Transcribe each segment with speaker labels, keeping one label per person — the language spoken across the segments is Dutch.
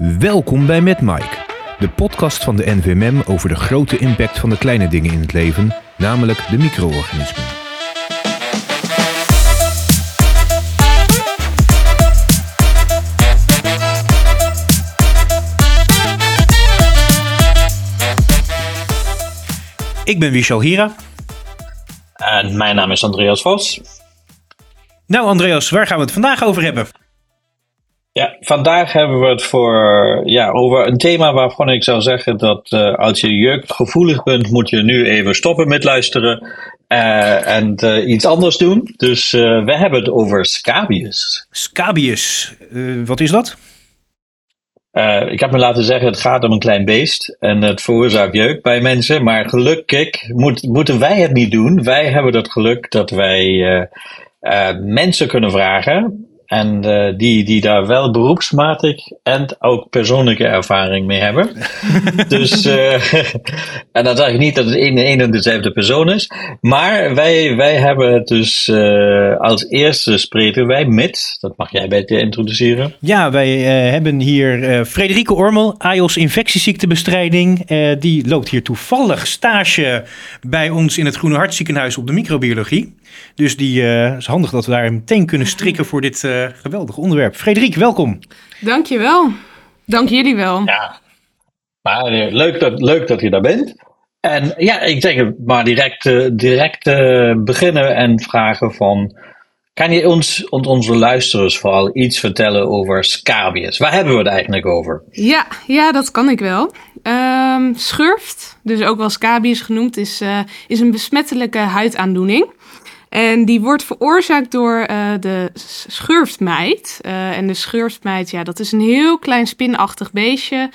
Speaker 1: Welkom bij Met Mike, de podcast van de NVMM over de grote impact van de kleine dingen in het leven, namelijk de micro-organismen. Ik ben Wichal Hira.
Speaker 2: En mijn naam is Andreas Vos.
Speaker 1: Nou Andreas, waar gaan we het vandaag over hebben?
Speaker 2: Ja, vandaag hebben we het voor, ja, over een thema waarvan ik zou zeggen dat uh, als je jeugdgevoelig bent, moet je nu even stoppen met luisteren uh, en uh, iets anders doen. Dus we hebben het over scabies.
Speaker 1: Scabies, wat is dat?
Speaker 2: ik heb me laten zeggen, het gaat om een klein beest en het veroorzaakt jeuk bij mensen. Maar gelukkig moet, moeten wij het niet doen. Wij hebben het geluk dat wij mensen kunnen vragen en uh, die, die daar wel beroepsmatig en ook persoonlijke ervaring mee hebben. dus, uh, en dan zeg ik niet dat het een, een en dezelfde persoon is. Maar wij, wij hebben het dus uh, als eerste spreken wij met, dat mag jij beter introduceren.
Speaker 1: Ja, wij hebben hier Frederike Ormel, AIOS infectieziektebestrijding. die loopt hier toevallig stage bij ons in het Groene Hartziekenhuis op de microbiologie. Dus die uh, is handig dat we daar meteen kunnen strikken voor dit uh, geweldige onderwerp. Frederik, welkom.
Speaker 3: Dankjewel. Dank jullie wel.
Speaker 2: Ja, maar eh, leuk dat, leuk dat je daar bent. En ja, ik denk maar direct, uh, direct beginnen en vragen van... Kan je ons, onze luisteraars vooral iets vertellen over scabies? Waar hebben we het eigenlijk over?
Speaker 3: Ja, ja dat kan ik wel. Um, schurft, dus ook wel scabies genoemd, is, uh, is een besmettelijke huidaandoening. En die wordt veroorzaakt door uh, de schurftmeid. Uh, en de schurftmeid, ja, dat is een heel klein spinachtig beestje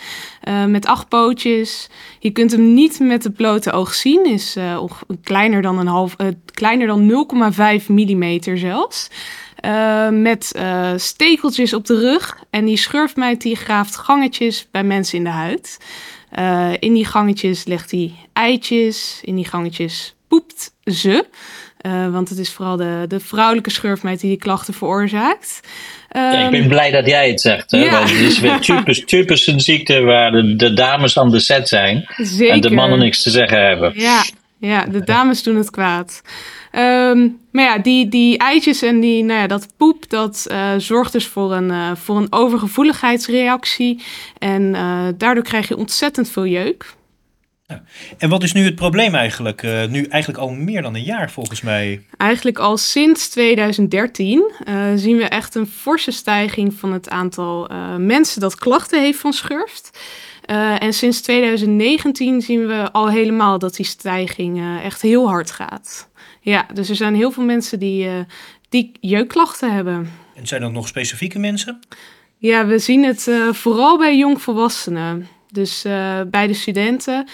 Speaker 3: uh, met acht pootjes. Je kunt hem niet met het blote oog zien. Is kleiner dan een half, kleiner dan 0,5 mm zelfs. met stekeltjes op de rug. En die schurftmeid die graaft gangetjes bij mensen in de huid. in die gangetjes legt hij eitjes. In die gangetjes poept ze. Uh, want het is vooral de, de vrouwelijke schurfmeid die die klachten veroorzaakt.
Speaker 2: Um, ja, ik ben ehm, blij dat jij het zegt. Hè? Ja. Want het is weer typisch, typisch een ziekte waar de, de dames aan de set zijn. Zeker. En de mannen niks te zeggen hebben.
Speaker 3: Ja, ja de dames doen het kwaad. Um, maar ja, die, die eitjes en die, nou ja, dat poep, dat uh, zorgt dus voor een, uh, voor een overgevoeligheidsreactie. En daardoor krijg je ontzettend veel jeuk.
Speaker 1: Ja. En wat is nu het probleem eigenlijk? Uh, nu eigenlijk al meer dan een jaar volgens mij.
Speaker 3: Eigenlijk al sinds 2013 uh, eh, zien we echt een forse stijging van het aantal uh, mensen dat klachten heeft van schurft. en sinds 2019 zien we al helemaal dat die stijging echt heel hard gaat. Ja, dus er zijn heel veel mensen die, die jeukklachten hebben.
Speaker 1: En zijn dat nog specifieke mensen?
Speaker 3: Ja, we zien het vooral bij jongvolwassenen. Dus bij de studenten.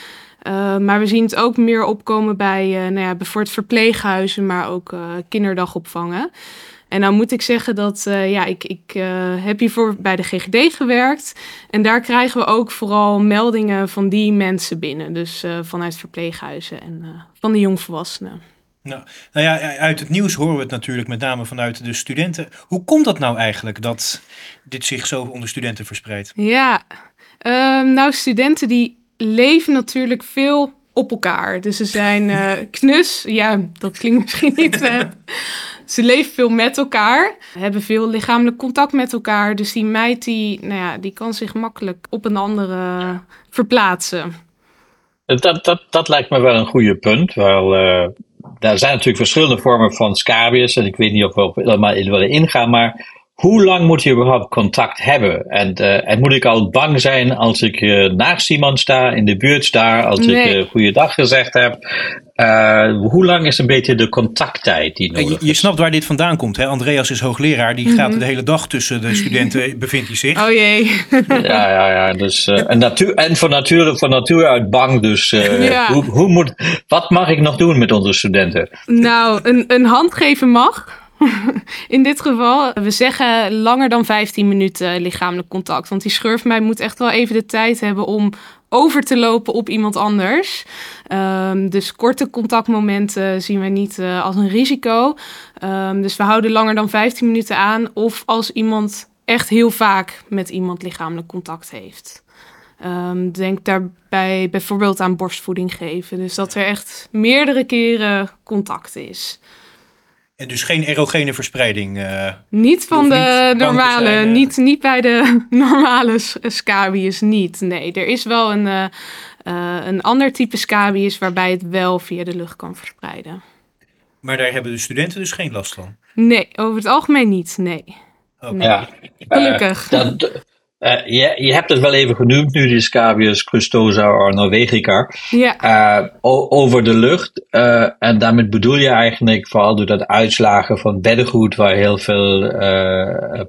Speaker 3: Uh, maar we zien het ook meer opkomen bij uh, nou ja, bijvoorbeeld verpleeghuizen, maar ook uh, kinderdagopvangen. En dan moet ik zeggen dat ja, ik, ik heb hiervoor bij de GGD gewerkt. En daar krijgen we ook vooral meldingen van die mensen binnen. Dus vanuit verpleeghuizen en van de jongvolwassenen.
Speaker 1: Nou, nou ja, uit het nieuws horen we het natuurlijk met name vanuit de studenten. Hoe komt dat nou eigenlijk dat dit zich zo onder studenten verspreidt?
Speaker 3: Ja, ehm, nou studenten die leven natuurlijk veel op elkaar. Dus ze zijn uh, knus. Ja, dat klinkt misschien niet. Uh, ze leven veel met elkaar, hebben veel lichamelijk contact met elkaar. Dus die meid die, nou ja, die kan zich makkelijk op een andere verplaatsen.
Speaker 2: Dat, dat, dat lijkt me wel een goede punt. Wel, uh, er zijn natuurlijk verschillende vormen van scabies. En ik weet niet of we op helemaal in willen ingaan. Maar hoe lang moet je überhaupt contact hebben? En, uh, en moet ik al bang zijn als ik uh, naast iemand sta, in de buurt sta, als ik uh, goeiedag gezegd heb? hoe lang is een beetje de contacttijd die nodig
Speaker 1: je, je snapt waar dit vandaan komt. Hè? Andreas is hoogleraar, die gaat mhm. de hele dag tussen de studenten, bevindt hij zich.
Speaker 3: Oh jee.
Speaker 2: ja, ja, ja. Dus, en, natuur, en van, natuur, van natuur uit bang, dus ja. hoe, hoe moet, wat mag ik nog doen met onze studenten?
Speaker 3: Nou, een, een hand geven mag. In dit geval, we zeggen langer dan 15 minuten lichamelijk contact. Want die schurfmeid moet echt wel even de tijd hebben om over te lopen op iemand anders. Um, dus korte contactmomenten zien we niet uh, als een risico. Um, dus we houden langer dan 15 minuten aan. Of als iemand echt heel vaak met iemand lichamelijk contact heeft. Ehm, denk daarbij bijvoorbeeld aan borstvoeding geven. Dus dat er echt meerdere keren contact is.
Speaker 1: En dus geen erogene verspreiding? Uh,
Speaker 3: niet van de normale, zijn, uh... niet, niet bij de normale scabies, niet. Nee, er is wel een, uh, een ander type scabies waarbij het wel via de lucht kan verspreiden.
Speaker 1: Maar daar hebben de studenten dus geen last van?
Speaker 3: Nee, over het algemeen niet, nee.
Speaker 2: Okay. Ja,
Speaker 3: Gelukkig.
Speaker 2: Dat, uh, je, je hebt het wel even genoemd nu, die Scabius crustosa of norvegica.
Speaker 3: Ja.
Speaker 2: Uh, over de lucht. Uh, en daarmee bedoel je eigenlijk vooral door dat uitslagen van beddengoed, waar heel veel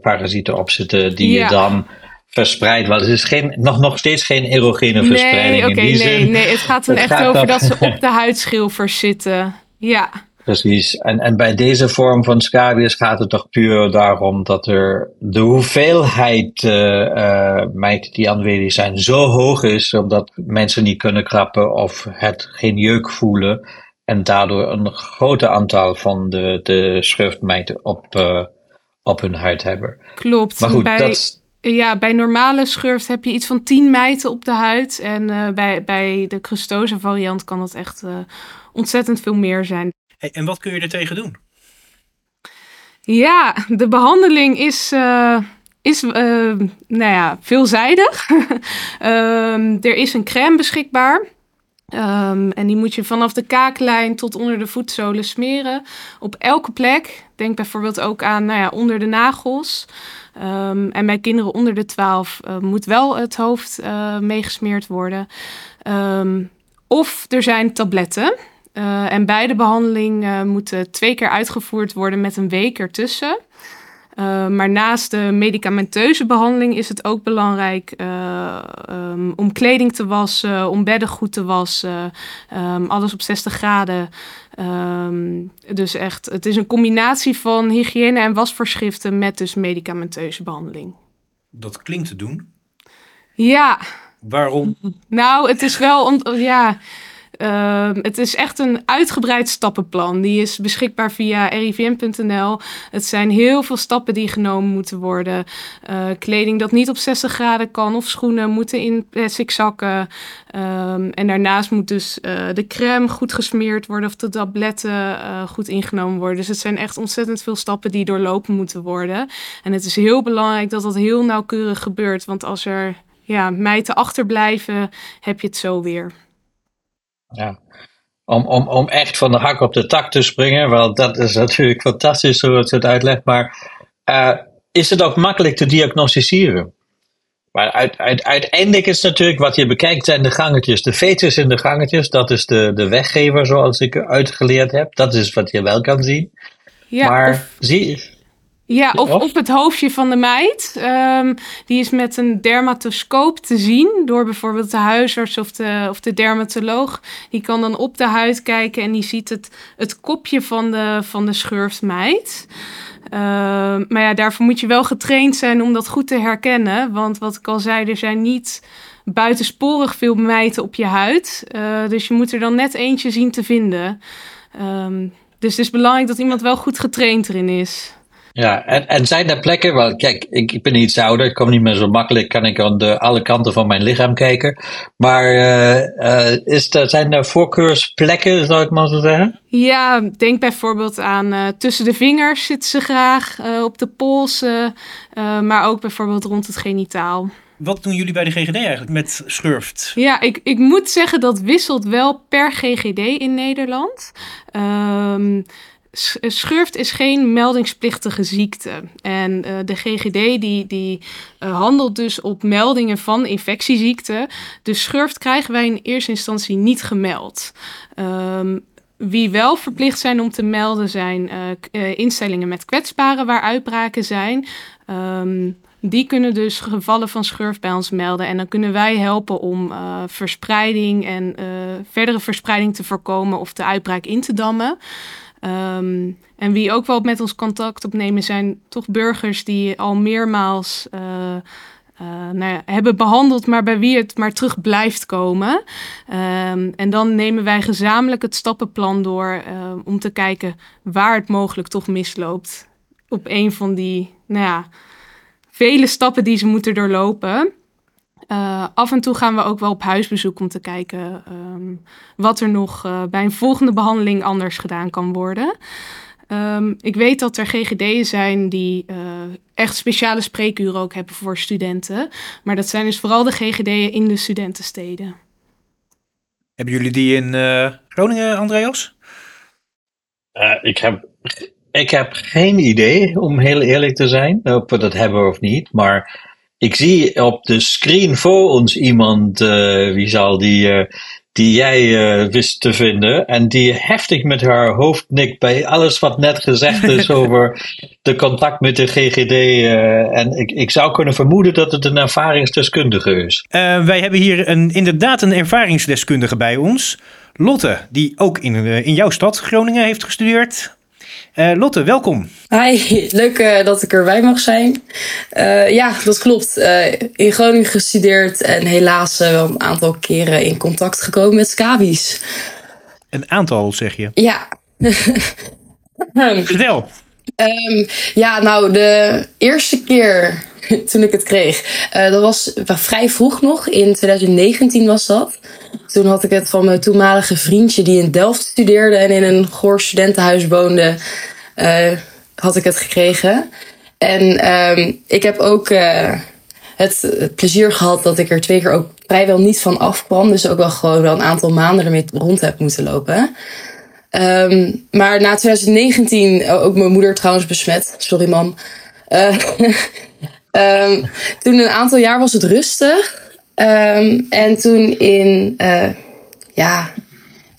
Speaker 2: parasieten op zitten, die
Speaker 3: ja.
Speaker 2: je dan verspreidt. Want het is geen, nog, nog steeds geen erogene verspreiding
Speaker 3: okay,
Speaker 2: in die
Speaker 3: nee,
Speaker 2: zin.
Speaker 3: Nee, het gaat dan
Speaker 2: Het
Speaker 3: echt
Speaker 2: gaat
Speaker 3: over
Speaker 2: dan-
Speaker 3: dat ze op de huidschilfers zitten. Ja.
Speaker 2: Precies. En, en bij deze vorm van scabies gaat het toch puur daarom dat er de hoeveelheid uh, uh, mijten die aanwezig zijn zo hoog is, omdat mensen niet kunnen krappen of het geen jeuk voelen. En daardoor een groot aantal van de, de schurftmijten op, uh, op hun huid hebben.
Speaker 3: Klopt.
Speaker 2: Maar goed,
Speaker 3: bij,
Speaker 2: dat,
Speaker 3: ja, bij normale schurft heb je iets van 10 mijten op de huid. En uh, bij, bij de crustosa variant kan dat echt uh, ontzettend veel meer zijn.
Speaker 1: En wat kun je er tegen doen?
Speaker 3: Ja, de behandeling is, uh, is uh, nou ja, veelzijdig. um, er is een crème beschikbaar. Um, en die moet je vanaf de kaaklijn tot onder de voetzolen smeren. Op elke plek. Denk bijvoorbeeld ook aan nou ja, onder de nagels. Um, en bij kinderen onder de 12 uh, moet wel het hoofd meegesmeerd worden. Of er zijn tabletten. Uh, en beide behandelingen moeten twee keer uitgevoerd worden met een week ertussen. Uh, maar naast de medicamenteuze behandeling is het ook belangrijk uh, um, om kleding te wassen, om bedden goed te wassen, um, alles op 60 graden. Um, dus echt, het is een combinatie van hygiëne en wasvoorschriften met dus medicamenteuze behandeling.
Speaker 1: Dat klinkt te doen.
Speaker 3: Ja.
Speaker 1: Waarom?
Speaker 3: Nou, het is wel, om, ja. Uh, het is echt een uitgebreid stappenplan. Die is beschikbaar via rivm.nl. Het zijn heel veel stappen die genomen moeten worden. Uh, kleding dat niet op 60 graden kan of schoenen moeten in plastic zakken. Um, en daarnaast moet dus uh, de crème goed gesmeerd worden of de tabletten goed ingenomen worden. Dus het zijn echt ontzettend veel stappen die doorlopen moeten worden. En het is heel belangrijk dat dat heel nauwkeurig gebeurt. Want als er ja, achterblijven, heb je het zo weer.
Speaker 2: Ja. Om, om, om echt van de hak op de tak te springen, want dat is natuurlijk fantastisch zoals je het uitlegt, maar uh, is het ook makkelijk te diagnosticeren? Maar uit, uit, uiteindelijk is natuurlijk wat je bekijkt zijn de gangetjes, de fetus in de gangetjes, dat is de, de weggever zoals ik uitgeleerd heb, dat is wat je wel kan zien.
Speaker 3: Ja,
Speaker 2: maar
Speaker 3: of...
Speaker 2: zie
Speaker 3: ja, of, of het hoofdje van de meid. Um, die is met een dermatoscoop te zien door bijvoorbeeld de huisarts of de, of de dermatoloog. Die kan dan op de huid kijken en die ziet het, het kopje van de, van de schurftmeid. Uh, maar ja, daarvoor moet je wel getraind zijn om dat goed te herkennen. Want wat ik al zei, er zijn niet buitensporig veel mijten op je huid. Uh, dus je moet er dan net eentje zien te vinden. Um, dus het is belangrijk dat iemand wel goed getraind erin is.
Speaker 2: Ja, en, en zijn er plekken, wel kijk, ik, ik ben iets ouder, ik kom niet meer zo makkelijk, kan ik aan de, alle kanten van mijn lichaam kijken. Maar uh, uh, is er, zijn er voorkeursplekken, zou ik maar zo zeggen?
Speaker 3: Ja, denk bijvoorbeeld aan uh, tussen de vingers zitten ze graag, op de polsen, maar ook bijvoorbeeld rond het genitaal.
Speaker 1: Wat doen jullie bij de GGD eigenlijk met schurft?
Speaker 3: Ja, ik, ik moet zeggen dat wisselt wel per GGD in Nederland. Um, Schurft is geen meldingsplichtige ziekte. En uh, de GGD die, die uh, handelt dus op meldingen van infectieziekten. Dus schurft krijgen wij in eerste instantie niet gemeld. Um, wie wel verplicht zijn om te melden zijn uh, instellingen met kwetsbaren waar uitbraken zijn. Um, die kunnen dus gevallen van schurft bij ons melden. En dan kunnen wij helpen om verspreiding en verdere verspreiding te voorkomen of de uitbraak in te dammen. Um, en wie ook wel met ons contact opnemen zijn toch burgers die al meermaals uh, uh, nou ja, hebben behandeld, maar bij wie het maar terug blijft komen. Um, en dan nemen wij gezamenlijk het stappenplan door uh, om te kijken waar het mogelijk toch misloopt op een van die, nou ja, vele stappen die ze moeten doorlopen. Uh, af en toe gaan we ook wel op huisbezoek om te kijken um, wat er nog uh, bij een volgende behandeling anders gedaan kan worden. Um, ik weet dat er GGD'en zijn die uh, echt speciale spreekuren ook hebben voor studenten. Maar dat zijn dus vooral de GGD'en in de studentensteden.
Speaker 1: Hebben jullie die in Groningen, Andreas?
Speaker 2: ik heb ik heb geen idee, om heel eerlijk te zijn, of we dat hebben of niet. Maar ik zie op de screen voor ons iemand, uh, wie zal die, uh, die jij uh, wist te vinden. En die heftig met haar hoofd nikt bij alles wat net gezegd is over de contact met de GGD. en ik, ik zou kunnen vermoeden dat het een ervaringsdeskundige is.
Speaker 1: wij hebben hier een, inderdaad een ervaringsdeskundige bij ons. Lotte, die ook in, in jouw stad Groningen heeft gestudeerd. Uh, Lotte, welkom.
Speaker 4: Hi, leuk uh, dat ik erbij mag zijn. Uh, ja, dat klopt. in Groningen gestudeerd en helaas wel een aantal keren in contact gekomen met scabies.
Speaker 1: Een aantal, zeg je?
Speaker 4: Ja.
Speaker 1: Vertel.
Speaker 4: Um, ja, nou, de eerste keer toen ik het kreeg, dat was vrij vroeg nog. In 2019 was dat. Toen had ik het van mijn toenmalige vriendje die in Delft studeerde en in een Goor studentenhuis woonde, uh, had ik het gekregen. En um, ik heb ook uh, het, plezier gehad dat ik er twee keer ook vrijwel niet van afkwam. Dus ook wel gewoon wel een aantal maanden ermee rond heb moeten lopen. Um, maar na 2019, ook mijn moeder trouwens besmet. Sorry mam. um, toen een aantal jaar was het rustig. Um, en toen in, uh, ja,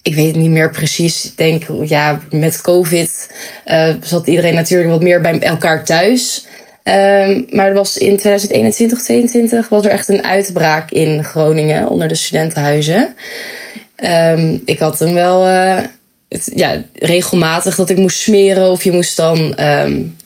Speaker 4: ik weet het niet meer precies. Ik denk, ja, met COVID uh, zat iedereen natuurlijk wat meer bij elkaar thuis. Um, maar er was in 2021, 2022 was er echt een uitbraak in Groningen onder de studentenhuizen. Ik had toen wel het, ja, regelmatig dat ik moest smeren of je moest dan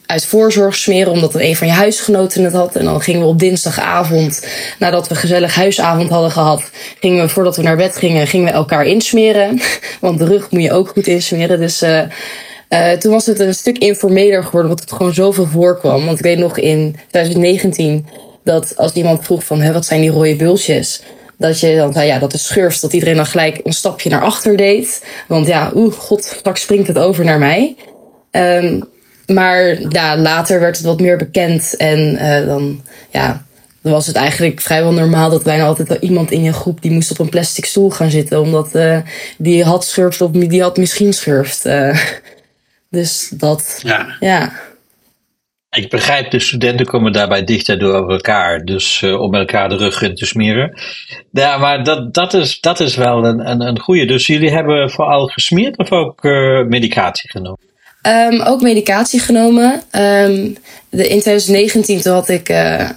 Speaker 4: uit voorzorg smeren, omdat een van je huisgenoten het had. En dan gingen we op dinsdagavond, nadat we gezellig huisavond hadden gehad, gingen we voordat we naar bed gingen, gingen we elkaar insmeren. Want de rug moet je ook goed insmeren. Dus uh, toen was het een stuk informeler geworden, omdat het gewoon zoveel voorkwam. Want ik weet nog in 2019 dat als iemand vroeg van, wat zijn die rode bultjes? Dat je dan ja, dat is schurft. Dat iedereen dan gelijk een stapje naar achter deed. Want ja, oeh, god, straks springt het over naar mij. Um, maar ja, later werd het wat meer bekend. En uh, dan, ja, dan was het eigenlijk vrijwel normaal dat bijna altijd iemand in je groep die moest op een plastic stoel gaan zitten. Omdat uh, die had schurft of die had misschien schurft. Uh, dus dat, ja. ja.
Speaker 2: Ik begrijp, de studenten komen daarbij dichter door elkaar. Dus uh, om elkaar de rug in te smeren. Ja, maar dat, dat, is, dat is wel een, een, een goede. Dus jullie hebben vooral gesmeerd of ook medicatie genomen?
Speaker 4: Um, ook medicatie genomen. Um, de, in 2019 toen had ik, uh,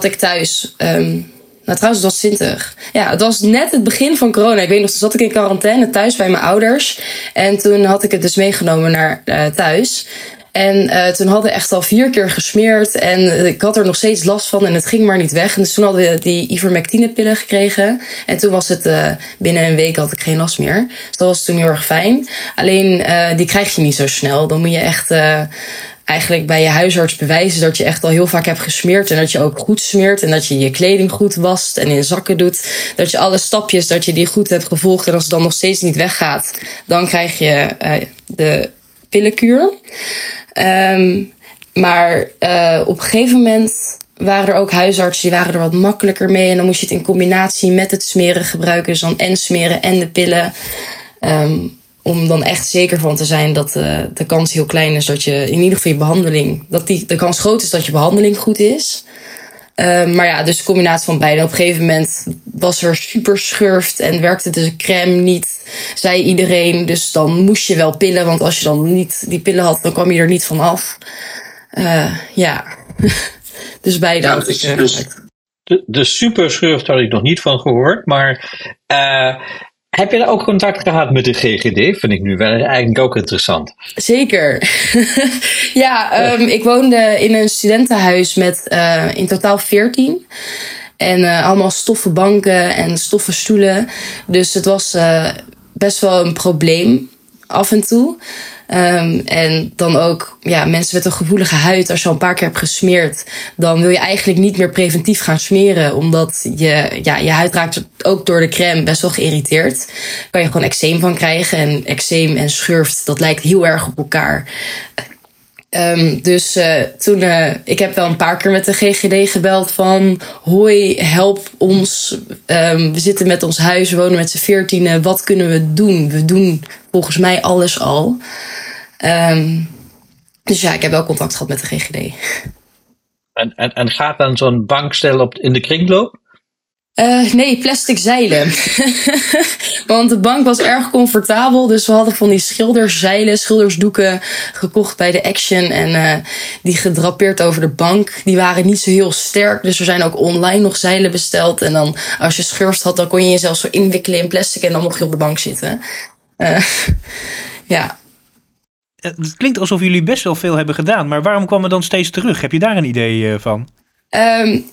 Speaker 4: ik thuis. Um, nou, trouwens, het was 20. Ja, het was net het begin van corona. Ik weet nog, toen zat ik in quarantaine thuis bij mijn ouders. En toen had ik het dus meegenomen naar uh, thuis. En uh, toen hadden we echt al vier keer gesmeerd. En ik had er nog steeds last van en het ging maar niet weg. En dus toen hadden we die ivermectine pillen gekregen. En toen was het uh, binnen een week had ik geen last meer. Dus dat was toen heel erg fijn. Alleen uh, die krijg je niet zo snel. Dan moet je echt eigenlijk bij je huisarts bewijzen dat je echt al heel vaak hebt gesmeerd. En dat je ook goed smeert. En dat je je kleding goed wast en in zakken doet. Dat je alle stapjes, dat je die goed hebt gevolgd. En als het dan nog steeds niet weggaat, dan krijg je de pillenkuur. Um, maar uh, op een gegeven moment waren er ook huisartsen die waren er wat makkelijker mee. En dan moest je het in combinatie met het smeren gebruiken. Dus dan en smeren en de pillen. Um, om dan echt zeker van te zijn dat uh, de kans heel klein is dat je in ieder geval je behandeling. Dat die, de kans groot is dat je behandeling goed is. Uh, maar ja, dus de combinatie van beide. Op een gegeven moment was er super schurft en werkte de crème niet, zei iedereen. Dus dan moest je wel pillen, want als je dan niet die pillen had, dan kwam je er niet van af. Uh, ja, dus beide. Ja, dus,
Speaker 2: dus, de, de super schurft had ik nog niet van gehoord, maar uh, heb je ook contact gehad met de GGD? Vind ik nu wel eigenlijk ook interessant.
Speaker 4: Zeker. ja, um, ik woonde in een studentenhuis met uh, in totaal 14. En uh, allemaal stoffen banken en stoffen stoelen. Dus het was uh, best wel een probleem af en toe. Um, en dan ook ja, mensen met een gevoelige huid, als je al een paar keer hebt gesmeerd, dan wil je eigenlijk niet meer preventief gaan smeren. Omdat je, ja, je huid raakt ook door de crème best wel geïrriteerd. Kan je gewoon eczeem van krijgen. En eczeem en schurft, dat lijkt heel erg op elkaar. Um, dus uh, toen, uh, ik heb wel een paar keer met de GGD gebeld van... Hoi, help ons. Um, we zitten met ons huis, we wonen met z'n veertienen. Wat kunnen we doen? We doen volgens mij alles al. Um, dus ja, ik heb wel contact gehad met de GGD.
Speaker 2: En, en, en gaat dan zo'n bankstel op, in de kringloop?
Speaker 4: Uh, nee, plastic zeilen. Want de bank was erg comfortabel. Dus we hadden van die schilderszeilen, schildersdoeken gekocht bij de Action. En uh, die gedrapeerd over de bank. Die waren niet zo heel sterk. Dus er zijn ook online nog zeilen besteld. En dan als je schurft had, dan kon je jezelf zo inwikkelen in plastic. En dan mocht je op de bank zitten. Uh, ja.
Speaker 1: Het klinkt alsof jullie best wel veel hebben gedaan. Maar waarom kwam het dan steeds terug? Heb je daar een idee van?
Speaker 4: Um,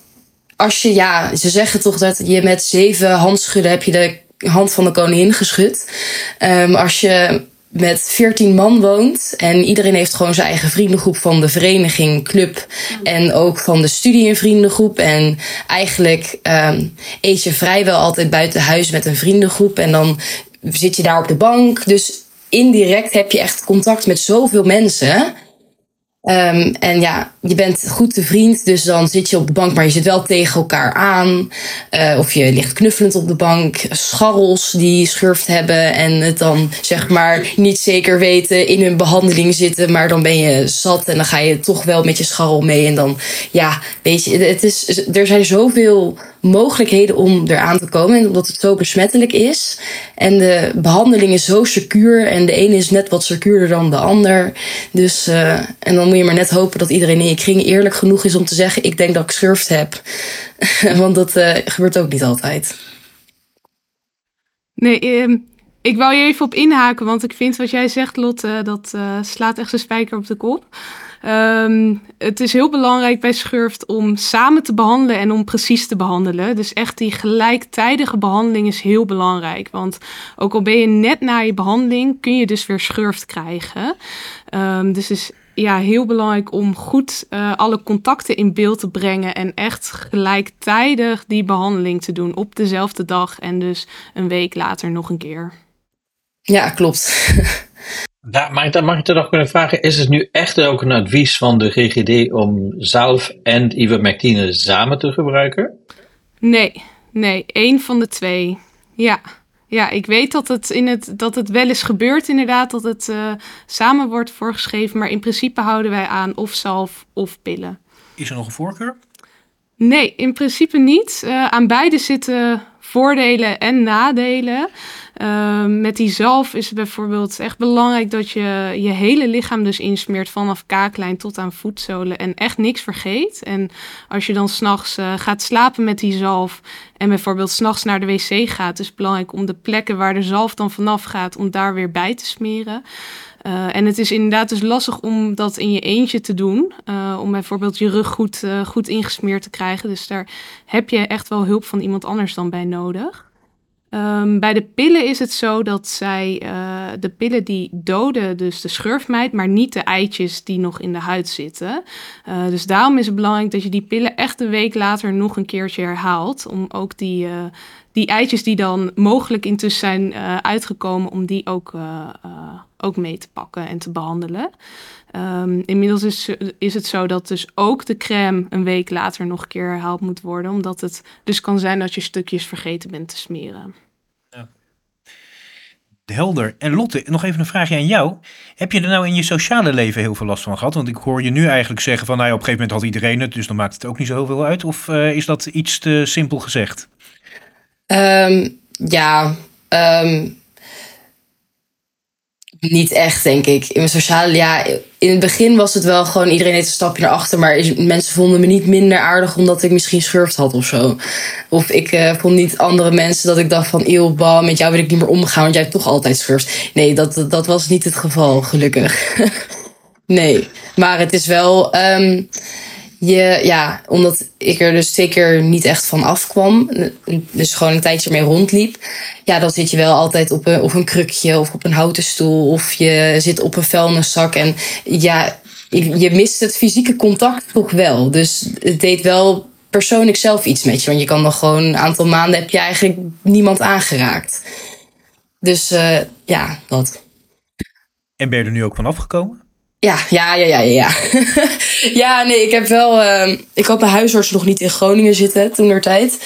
Speaker 4: als je, ja, ze zeggen toch dat je met zeven handschudden heb je de hand van de koningin geschud. Um, als je met veertien man woont en iedereen heeft gewoon zijn eigen vriendengroep van de vereniging, club en ook van de studie- en vriendengroep. En eigenlijk um, eet je vrijwel altijd buiten huis met een vriendengroep en dan zit je daar op de bank. Dus indirect heb je echt contact met zoveel mensen. Um, en ja, je bent goed te vriend, dus dan zit je op de bank, maar je zit wel tegen elkaar aan. Uh, of je ligt knuffelend op de bank. Scharrels die schurft hebben en het dan zeg maar niet zeker weten in hun behandeling zitten, maar dan ben je zat en dan ga je toch wel met je scharrel mee. En dan, ja, weet je, het is, er zijn zoveel mogelijkheden om eraan te komen, omdat het zo besmettelijk is. En de behandeling is zo secuur en de ene is net wat secuurder dan de ander. Dus, uh, en dan moet je maar net hopen dat iedereen in je kring eerlijk genoeg is om te zeggen: Ik denk dat ik schurft heb. Want dat uh, gebeurt ook niet altijd.
Speaker 3: Nee, um, ik wou je even op inhaken, want ik vind wat jij zegt, Lotte, dat uh, slaat echt een spijker op de kop. Um, het is heel belangrijk bij schurft om samen te behandelen en om precies te behandelen. Dus echt die gelijktijdige behandeling is heel belangrijk. Want ook al ben je net na je behandeling, kun je dus weer schurft krijgen. Um, dus is ja, heel belangrijk om goed uh, alle contacten in beeld te brengen en echt gelijktijdig die behandeling te doen op dezelfde dag en dus een week later nog een keer.
Speaker 4: Ja, klopt.
Speaker 2: Ja, maar dan mag ik er nog kunnen vragen, is het nu echt ook een advies van de GGD om zalf en ivermectine samen te gebruiken?
Speaker 3: Nee, nee, één van de twee. Ja. Ja, ik weet dat het, in het, dat het wel eens gebeurt inderdaad, dat het uh, samen wordt voorgeschreven. Maar in principe houden wij aan of zalf of pillen.
Speaker 1: Is er nog een voorkeur?
Speaker 3: Nee, in principe niet. Uh, aan beide zitten voordelen en nadelen. Uh, met die zalf is het bijvoorbeeld echt belangrijk dat je je hele lichaam dus insmeert vanaf kaaklijn tot aan voetzolen en echt niks vergeet. En als je dan s'nachts uh, gaat slapen met die zalf en bijvoorbeeld s'nachts naar de wc gaat, is het belangrijk om de plekken waar de zalf dan vanaf gaat, om daar weer bij te smeren. Uh, en het is inderdaad dus lastig om dat in je eentje te doen. Uh, om bijvoorbeeld je rug goed, uh, goed ingesmeerd te krijgen. Dus daar heb je echt wel hulp van iemand anders dan bij nodig. Um, bij de pillen is het zo dat zij de pillen die doden dus de schurfmijt, maar niet de eitjes die nog in de huid zitten. Dus daarom is het belangrijk dat je die pillen echt een week later nog een keertje herhaalt. Om ook die, die eitjes die dan mogelijk intussen zijn uitgekomen, om die ook, ook mee te pakken en te behandelen. Um, inmiddels is, is het zo dat dus ook de crème een week later nog een keer herhaald moet worden. Omdat het dus kan zijn dat je stukjes vergeten bent te smeren.
Speaker 1: Helder. En Lotte, nog even een vraagje aan jou. Heb je er nou in je sociale leven heel veel last van gehad? Want ik hoor je nu eigenlijk zeggen van nou op een gegeven moment had iedereen het, dus dan maakt het ook niet zo heel veel uit. Of is dat iets te simpel gezegd?
Speaker 4: Um, ja, um, niet echt, denk ik. In mijn sociale, ja, in het begin was het wel gewoon iedereen heeft een stapje naar achter, maar mensen vonden me niet minder aardig omdat ik misschien schurft had of zo. Of ik uh, vond niet andere mensen dat ik dacht van, eeuw, bah, met jou wil ik niet meer omgaan, want jij hebt toch altijd schurft. Nee, dat, dat, was niet het geval, gelukkig. nee, maar het is wel, um, je, ja, omdat ik er dus zeker niet echt van afkwam, dus gewoon een tijdje mee rondliep, ja, dan zit je wel altijd op een, op een krukje of op een houten stoel of je zit op een vuilniszak en ja, je mist het fysieke contact toch wel. Dus het deed wel persoonlijk zelf iets met je, want je kan dan gewoon een aantal maanden heb je eigenlijk niemand aangeraakt. Dus uh, ja, dat.
Speaker 1: En ben je er nu ook van afgekomen?
Speaker 4: Ja, ja, ja, ja, ja. ja, nee, ik heb wel. Uh, ik had mijn huisarts nog niet in Groningen zitten toen er tijd.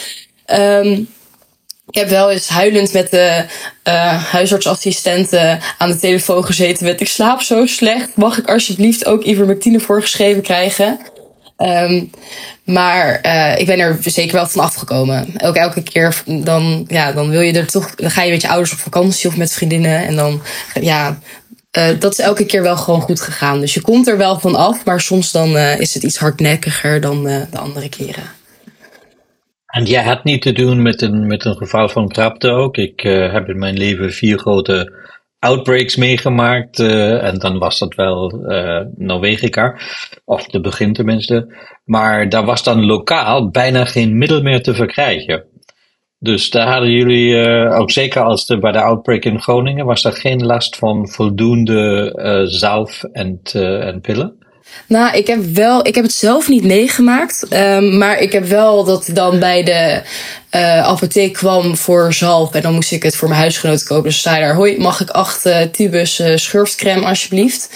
Speaker 4: Um, ik heb wel eens huilend met de uh, huisartsassistenten aan de telefoon gezeten met ik slaap zo slecht. Mag ik alsjeblieft ook ivermectine voorgeschreven krijgen? Um, maar uh, ik ben er zeker wel van afgekomen. Ook elke keer dan, ja, dan wil je er toch. Dan ga je met je ouders op vakantie of met vriendinnen. En dan ja, uh, dat is elke keer wel gewoon goed gegaan. Dus je komt er wel van af, maar soms dan uh, is het iets hardnekkiger dan uh, de andere keren.
Speaker 2: En jij had niet te doen met een, met een geval van krapte ook. Ik heb in mijn leven vier grote outbreaks meegemaakt. en dan was dat wel Norwegica, of de begin tenminste. Maar daar was dan lokaal bijna geen middel meer te verkrijgen. Dus daar hadden jullie, uh, ook zeker als bij de outbreak in Groningen, was er geen last van voldoende uh, zalf en, uh, en pillen?
Speaker 4: Nou, ik heb wel, ik heb het zelf niet meegemaakt. Um, maar ik heb wel dat dan bij de apotheek kwam voor zalf. En dan moest ik het voor mijn huisgenoot kopen. Dus zei daar, hoi, mag ik acht tubus uh, schurftcrème alsjeblieft?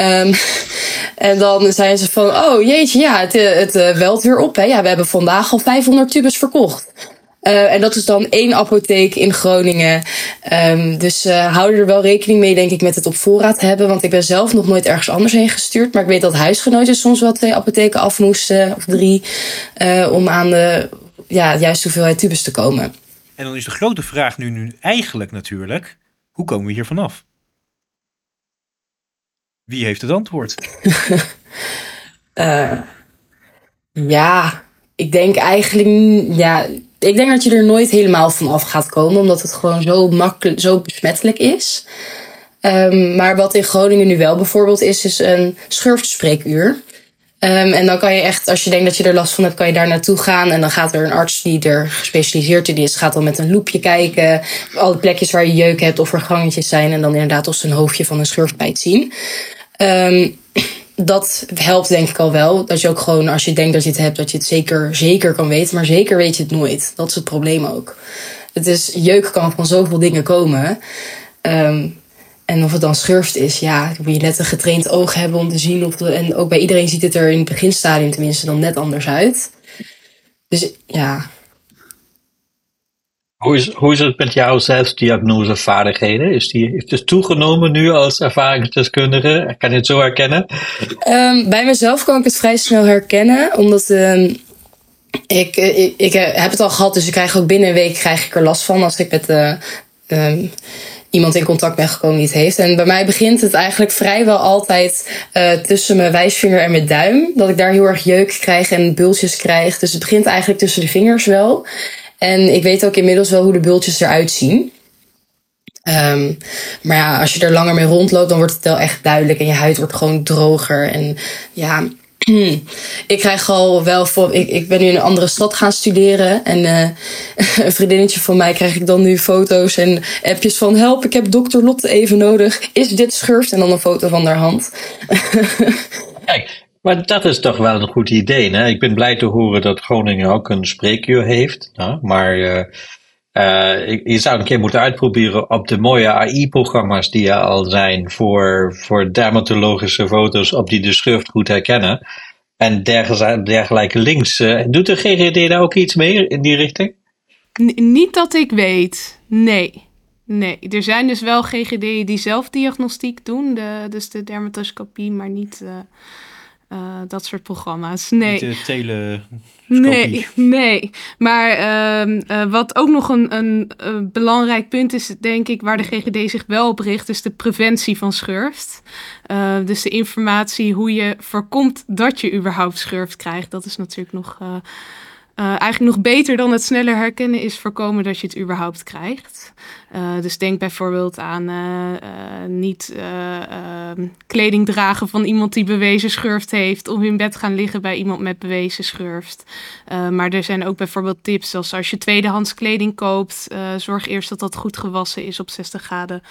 Speaker 4: Um, en dan zeiden ze van, oh jeetje, ja, het, het welt weer op. Hè? Ja, we hebben vandaag al 500 tubus verkocht. Uh, en dat is dan één apotheek in Groningen. Um, dus uh, hou er wel rekening mee, denk ik, met het op voorraad hebben. Want ik ben zelf nog nooit ergens anders heen gestuurd. Maar ik weet dat huisgenoten soms wel twee apotheken af moesten, of drie, uh, om aan de ja, juiste hoeveelheid tubes te komen.
Speaker 1: En dan is de grote vraag nu, nu eigenlijk natuurlijk, hoe komen we hier vanaf? Wie heeft het antwoord?
Speaker 4: ja, ik denk eigenlijk, ja, ik denk dat je er nooit helemaal van af gaat komen, omdat het gewoon zo makkelijk, zo besmettelijk is. Um, maar wat in Groningen nu wel bijvoorbeeld is, is een schurftspreekuur. Um, en dan kan je echt, als je denkt dat je er last van hebt, kan je daar naartoe gaan. En dan gaat er een arts die er gespecialiseerd in is, gaat dan met een loepje kijken. Alle plekjes waar je jeuk hebt of er gangetjes zijn. En dan inderdaad als een hoofdje van een schurfpijt zien. Um, dat helpt denk ik al wel. Dat je ook gewoon, als je denkt dat je het hebt, dat je het zeker, zeker kan weten. Maar zeker weet je het nooit. Dat is het probleem ook. Het is, jeuk kan van zoveel dingen komen. Um, en of het dan schurft is, ja, moet je net een getraind oog hebben om te zien. Of en ook bij iedereen ziet het er in het beginstadium tenminste dan net anders uit. Dus ja,
Speaker 2: hoe is, hoe is het met jouw zelfdiagnosevaardigheden? Is die, heeft het toegenomen nu als ervaringsdeskundige? Kan je het zo herkennen?
Speaker 4: Um, bij mezelf kan ik het vrij snel herkennen, omdat um, ik, ik, ik, heb het al gehad, dus ik krijg ook binnen een week krijg ik er last van als ik met uh, um, iemand in contact ben gekomen die het heeft. En bij mij begint het eigenlijk vrijwel altijd uh, tussen mijn wijsvinger en mijn duim. Dat ik daar heel erg jeuk krijg en bultjes krijg. Dus het begint eigenlijk tussen de vingers wel. En ik weet ook inmiddels wel hoe de bultjes eruit zien. Um, maar ja, als je er langer mee rondloopt, dan wordt het wel echt duidelijk. En je huid wordt gewoon droger. En ja, ik krijg al wel voor. Ik, ik ben nu in een andere stad gaan studeren. En uh, een vriendinnetje van mij krijg ik dan nu foto's en appjes van: Help, ik heb dokter Lotte even nodig. Is dit schurft? En dan een foto van haar hand.
Speaker 2: Kijk, maar dat is toch wel een goed idee. Hè? Ik ben blij te horen dat Groningen ook een spreekuur heeft. Maar uh, uh, je zou een keer moeten uitproberen op de mooie AI-programma's die er al zijn voor, voor dermatologische foto's op die de schrift goed herkennen. En dergelijke links. Uh, doet de GGD daar ook iets mee in die richting?
Speaker 3: Niet dat ik weet. Nee. Nee, er zijn dus wel GGD'en die zelf diagnostiek doen, dus de dermatoscopie, maar niet, uh, uh, dat soort programma's. Nee.
Speaker 1: De tele
Speaker 3: nee, nee. Maar uh, uh, wat ook nog een, een, belangrijk punt is, denk ik, waar de GGD zich wel op richt, is de preventie van schurft. Dus de informatie hoe je voorkomt dat je überhaupt schurft krijgt, dat is natuurlijk nog Uh, eigenlijk nog beter dan het sneller herkennen is voorkomen dat je het überhaupt krijgt. Uh, dus denk bijvoorbeeld aan uh, niet ehm, kleding dragen van iemand die bewezen schurft heeft. Of in bed gaan liggen bij iemand met bewezen schurft. maar er zijn ook bijvoorbeeld tips zoals als je tweedehands kleding koopt. zorg eerst dat dat goed gewassen is op 60 graden.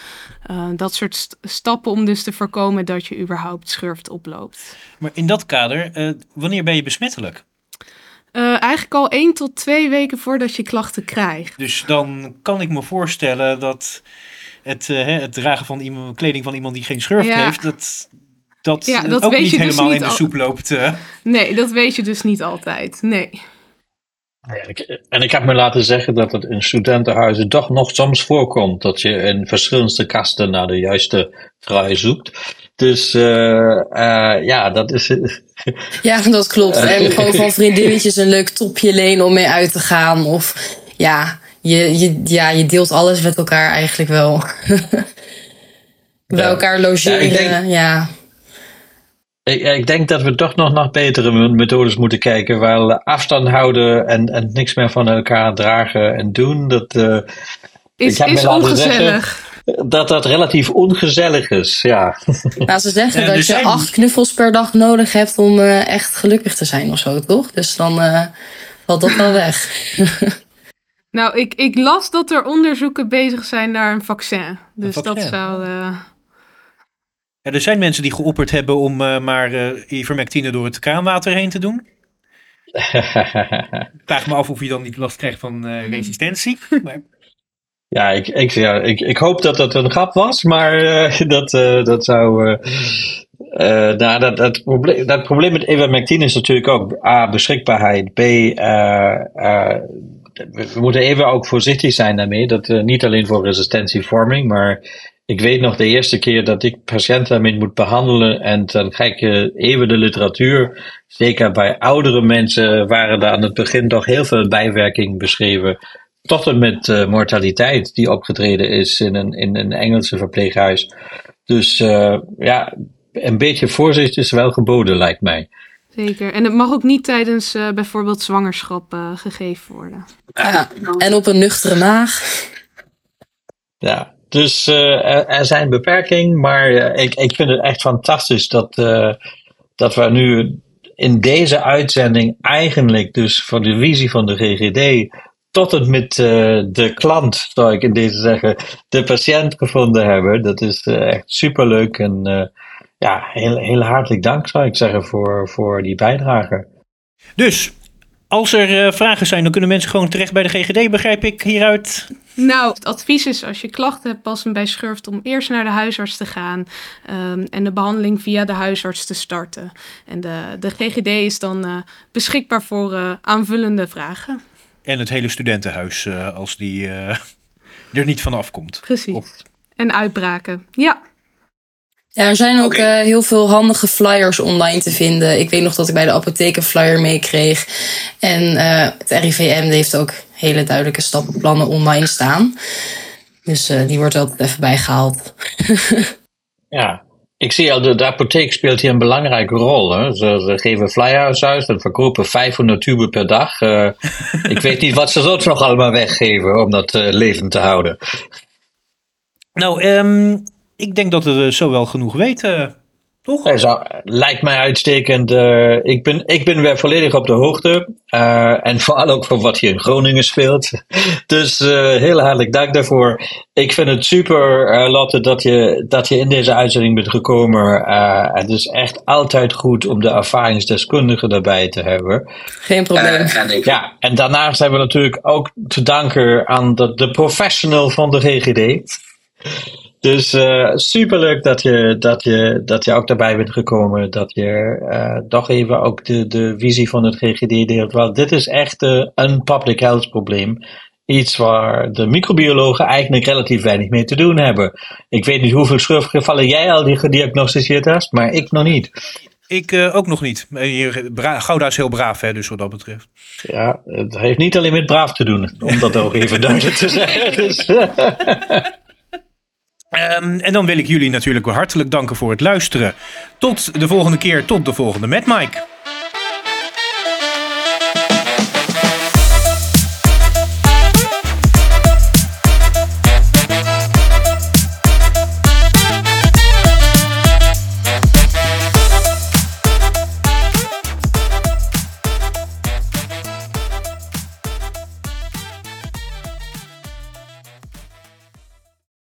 Speaker 3: dat soort st stappen om dus te voorkomen dat je überhaupt schurft oploopt.
Speaker 1: Maar in dat kader, wanneer ben je besmettelijk?
Speaker 3: Uh, eigenlijk al één tot twee weken voordat je klachten krijgt.
Speaker 1: Dus dan kan ik me voorstellen dat het, uh, het dragen van iemand, kleding van iemand die geen schurft heeft, dat dat, ja, dat ook niet dus helemaal niet in de soep loopt. Uh.
Speaker 3: Nee, dat weet je dus niet altijd. Nee.
Speaker 2: En ik heb me laten zeggen dat het in studentenhuizen toch nog soms voorkomt dat je in verschillende kasten naar de juiste trui zoekt. Dus uh, uh, ja, dat is.
Speaker 4: ja, dat klopt. En gewoon van vriendinnetjes een leuk topje lenen om mee uit te gaan. Of ja, je, je, ja, je deelt alles met elkaar eigenlijk wel. Bij elkaar logeren, ja. Ik denk, ja.
Speaker 2: Ik, ik, denk dat we toch nog naar betere methodes moeten kijken. Wel afstand houden en, en niks meer van elkaar dragen en doen. Dat uh,
Speaker 3: is, is ongezellig
Speaker 2: dat dat relatief ongezellig is, ja.
Speaker 4: Nou, ze zeggen dat je acht knuffels per dag nodig hebt om uh, echt gelukkig te zijn of zo, toch? Dus dan uh, valt dat wel weg.
Speaker 3: nou, ik, ik las dat er onderzoeken bezig zijn naar een vaccin. Dus dat zou... Uh...
Speaker 1: Ja, er zijn mensen die geopperd hebben om maar ivermectine door het kraanwater heen te doen. ik vraag me af of je dan niet last krijgt van resistentie. maar...
Speaker 2: Ja, ik, ik, ja ik, ik hoop dat dat een grap was, maar uh, dat, uh, dat zou. Uh, dat, dat, probleem, dat probleem met ivermectine is natuurlijk ook A, beschikbaarheid, B, we moeten even ook voorzichtig zijn daarmee. Dat niet alleen voor resistentievorming, maar ik weet nog de eerste keer dat ik patiënten daarmee moet behandelen en dan kijk je even de literatuur. Zeker bij oudere mensen waren er aan het begin toch heel veel bijwerkingen beschreven tot en met uh, mortaliteit die opgetreden is in een, in een Engelse verpleeghuis. Dus uh, ja, een beetje voorzicht is wel geboden, lijkt mij.
Speaker 3: Zeker. En het mag ook niet tijdens uh, bijvoorbeeld zwangerschap gegeven worden.
Speaker 4: Ja, en op een nuchtere maag.
Speaker 2: Ja, dus er, er, zijn beperkingen, maar ik, ik vind het echt fantastisch dat, dat we nu in deze uitzending eigenlijk dus van de visie van de GGD tot en met uh, de klant, zou ik in deze zeggen, de patiënt gevonden hebben. Dat is uh, echt superleuk en uh, ja, heel, heel hartelijk dank zou ik zeggen voor, voor die bijdrage.
Speaker 1: Dus, als er vragen zijn, dan kunnen mensen gewoon terecht bij de GGD, begrijp ik hieruit?
Speaker 3: Nou, het advies is als je klachten hebt, pas bij schurft, om eerst naar de huisarts te gaan um, en de behandeling via de huisarts te starten. En de, de GGD is dan beschikbaar voor aanvullende vragen.
Speaker 1: En het hele studentenhuis uh, als die uh, er niet vanaf komt.
Speaker 3: Precies. Of... En uitbraken. Ja.
Speaker 4: Ja, er zijn ook okay. uh, heel veel handige flyers online te vinden. Ik weet nog dat ik bij de apotheek een flyer meekreeg. En het RIVM heeft ook hele duidelijke stappenplannen online staan. Dus die wordt altijd even bijgehaald.
Speaker 2: ja, ik zie al, de, de, apotheek speelt hier een belangrijke rol. Hè? Ze, ze, geven flyers uit en verkopen 500 tuben per dag. Uh, ik weet niet wat ze zo nog allemaal weggeven om dat uh, levend te houden.
Speaker 1: Nou, um, ik denk dat we zo wel genoeg weten. Toch?
Speaker 2: Ja, zo, lijkt mij uitstekend. Uh, ik, ben, ik ben weer volledig op de hoogte. Uh, en vooral ook van wat hier in Groningen speelt. Dus uh, heel hartelijk dank daarvoor. Ik vind het super, Lotte, dat je, dat je in deze uitzending bent gekomen. het is echt altijd goed om de ervaringsdeskundigen daarbij te hebben.
Speaker 4: Geen probleem.
Speaker 2: ja, en daarnaast hebben we natuurlijk ook te danken aan de, de professional van de GGD. Dus uh, superleuk dat je, dat, je, dat je ook daarbij bent gekomen. Dat je uh, toch even ook de, de visie van het GGD deelt. Want dit is echt uh, een public health probleem. Iets waar de microbiologen eigenlijk relatief weinig mee te doen hebben. Ik weet niet hoeveel schurfgevallen jij al die gediagnosticeerd hebt, maar ik nog niet.
Speaker 1: Ik ook nog niet. Gouda is heel braaf, hè, dus wat dat betreft.
Speaker 2: Ja, het heeft niet alleen met braaf te doen, om dat ook even duidelijk te zeggen. Dus,
Speaker 1: Um, en dan wil ik jullie natuurlijk hartelijk danken voor het luisteren. Tot de volgende keer, tot de volgende met Mike.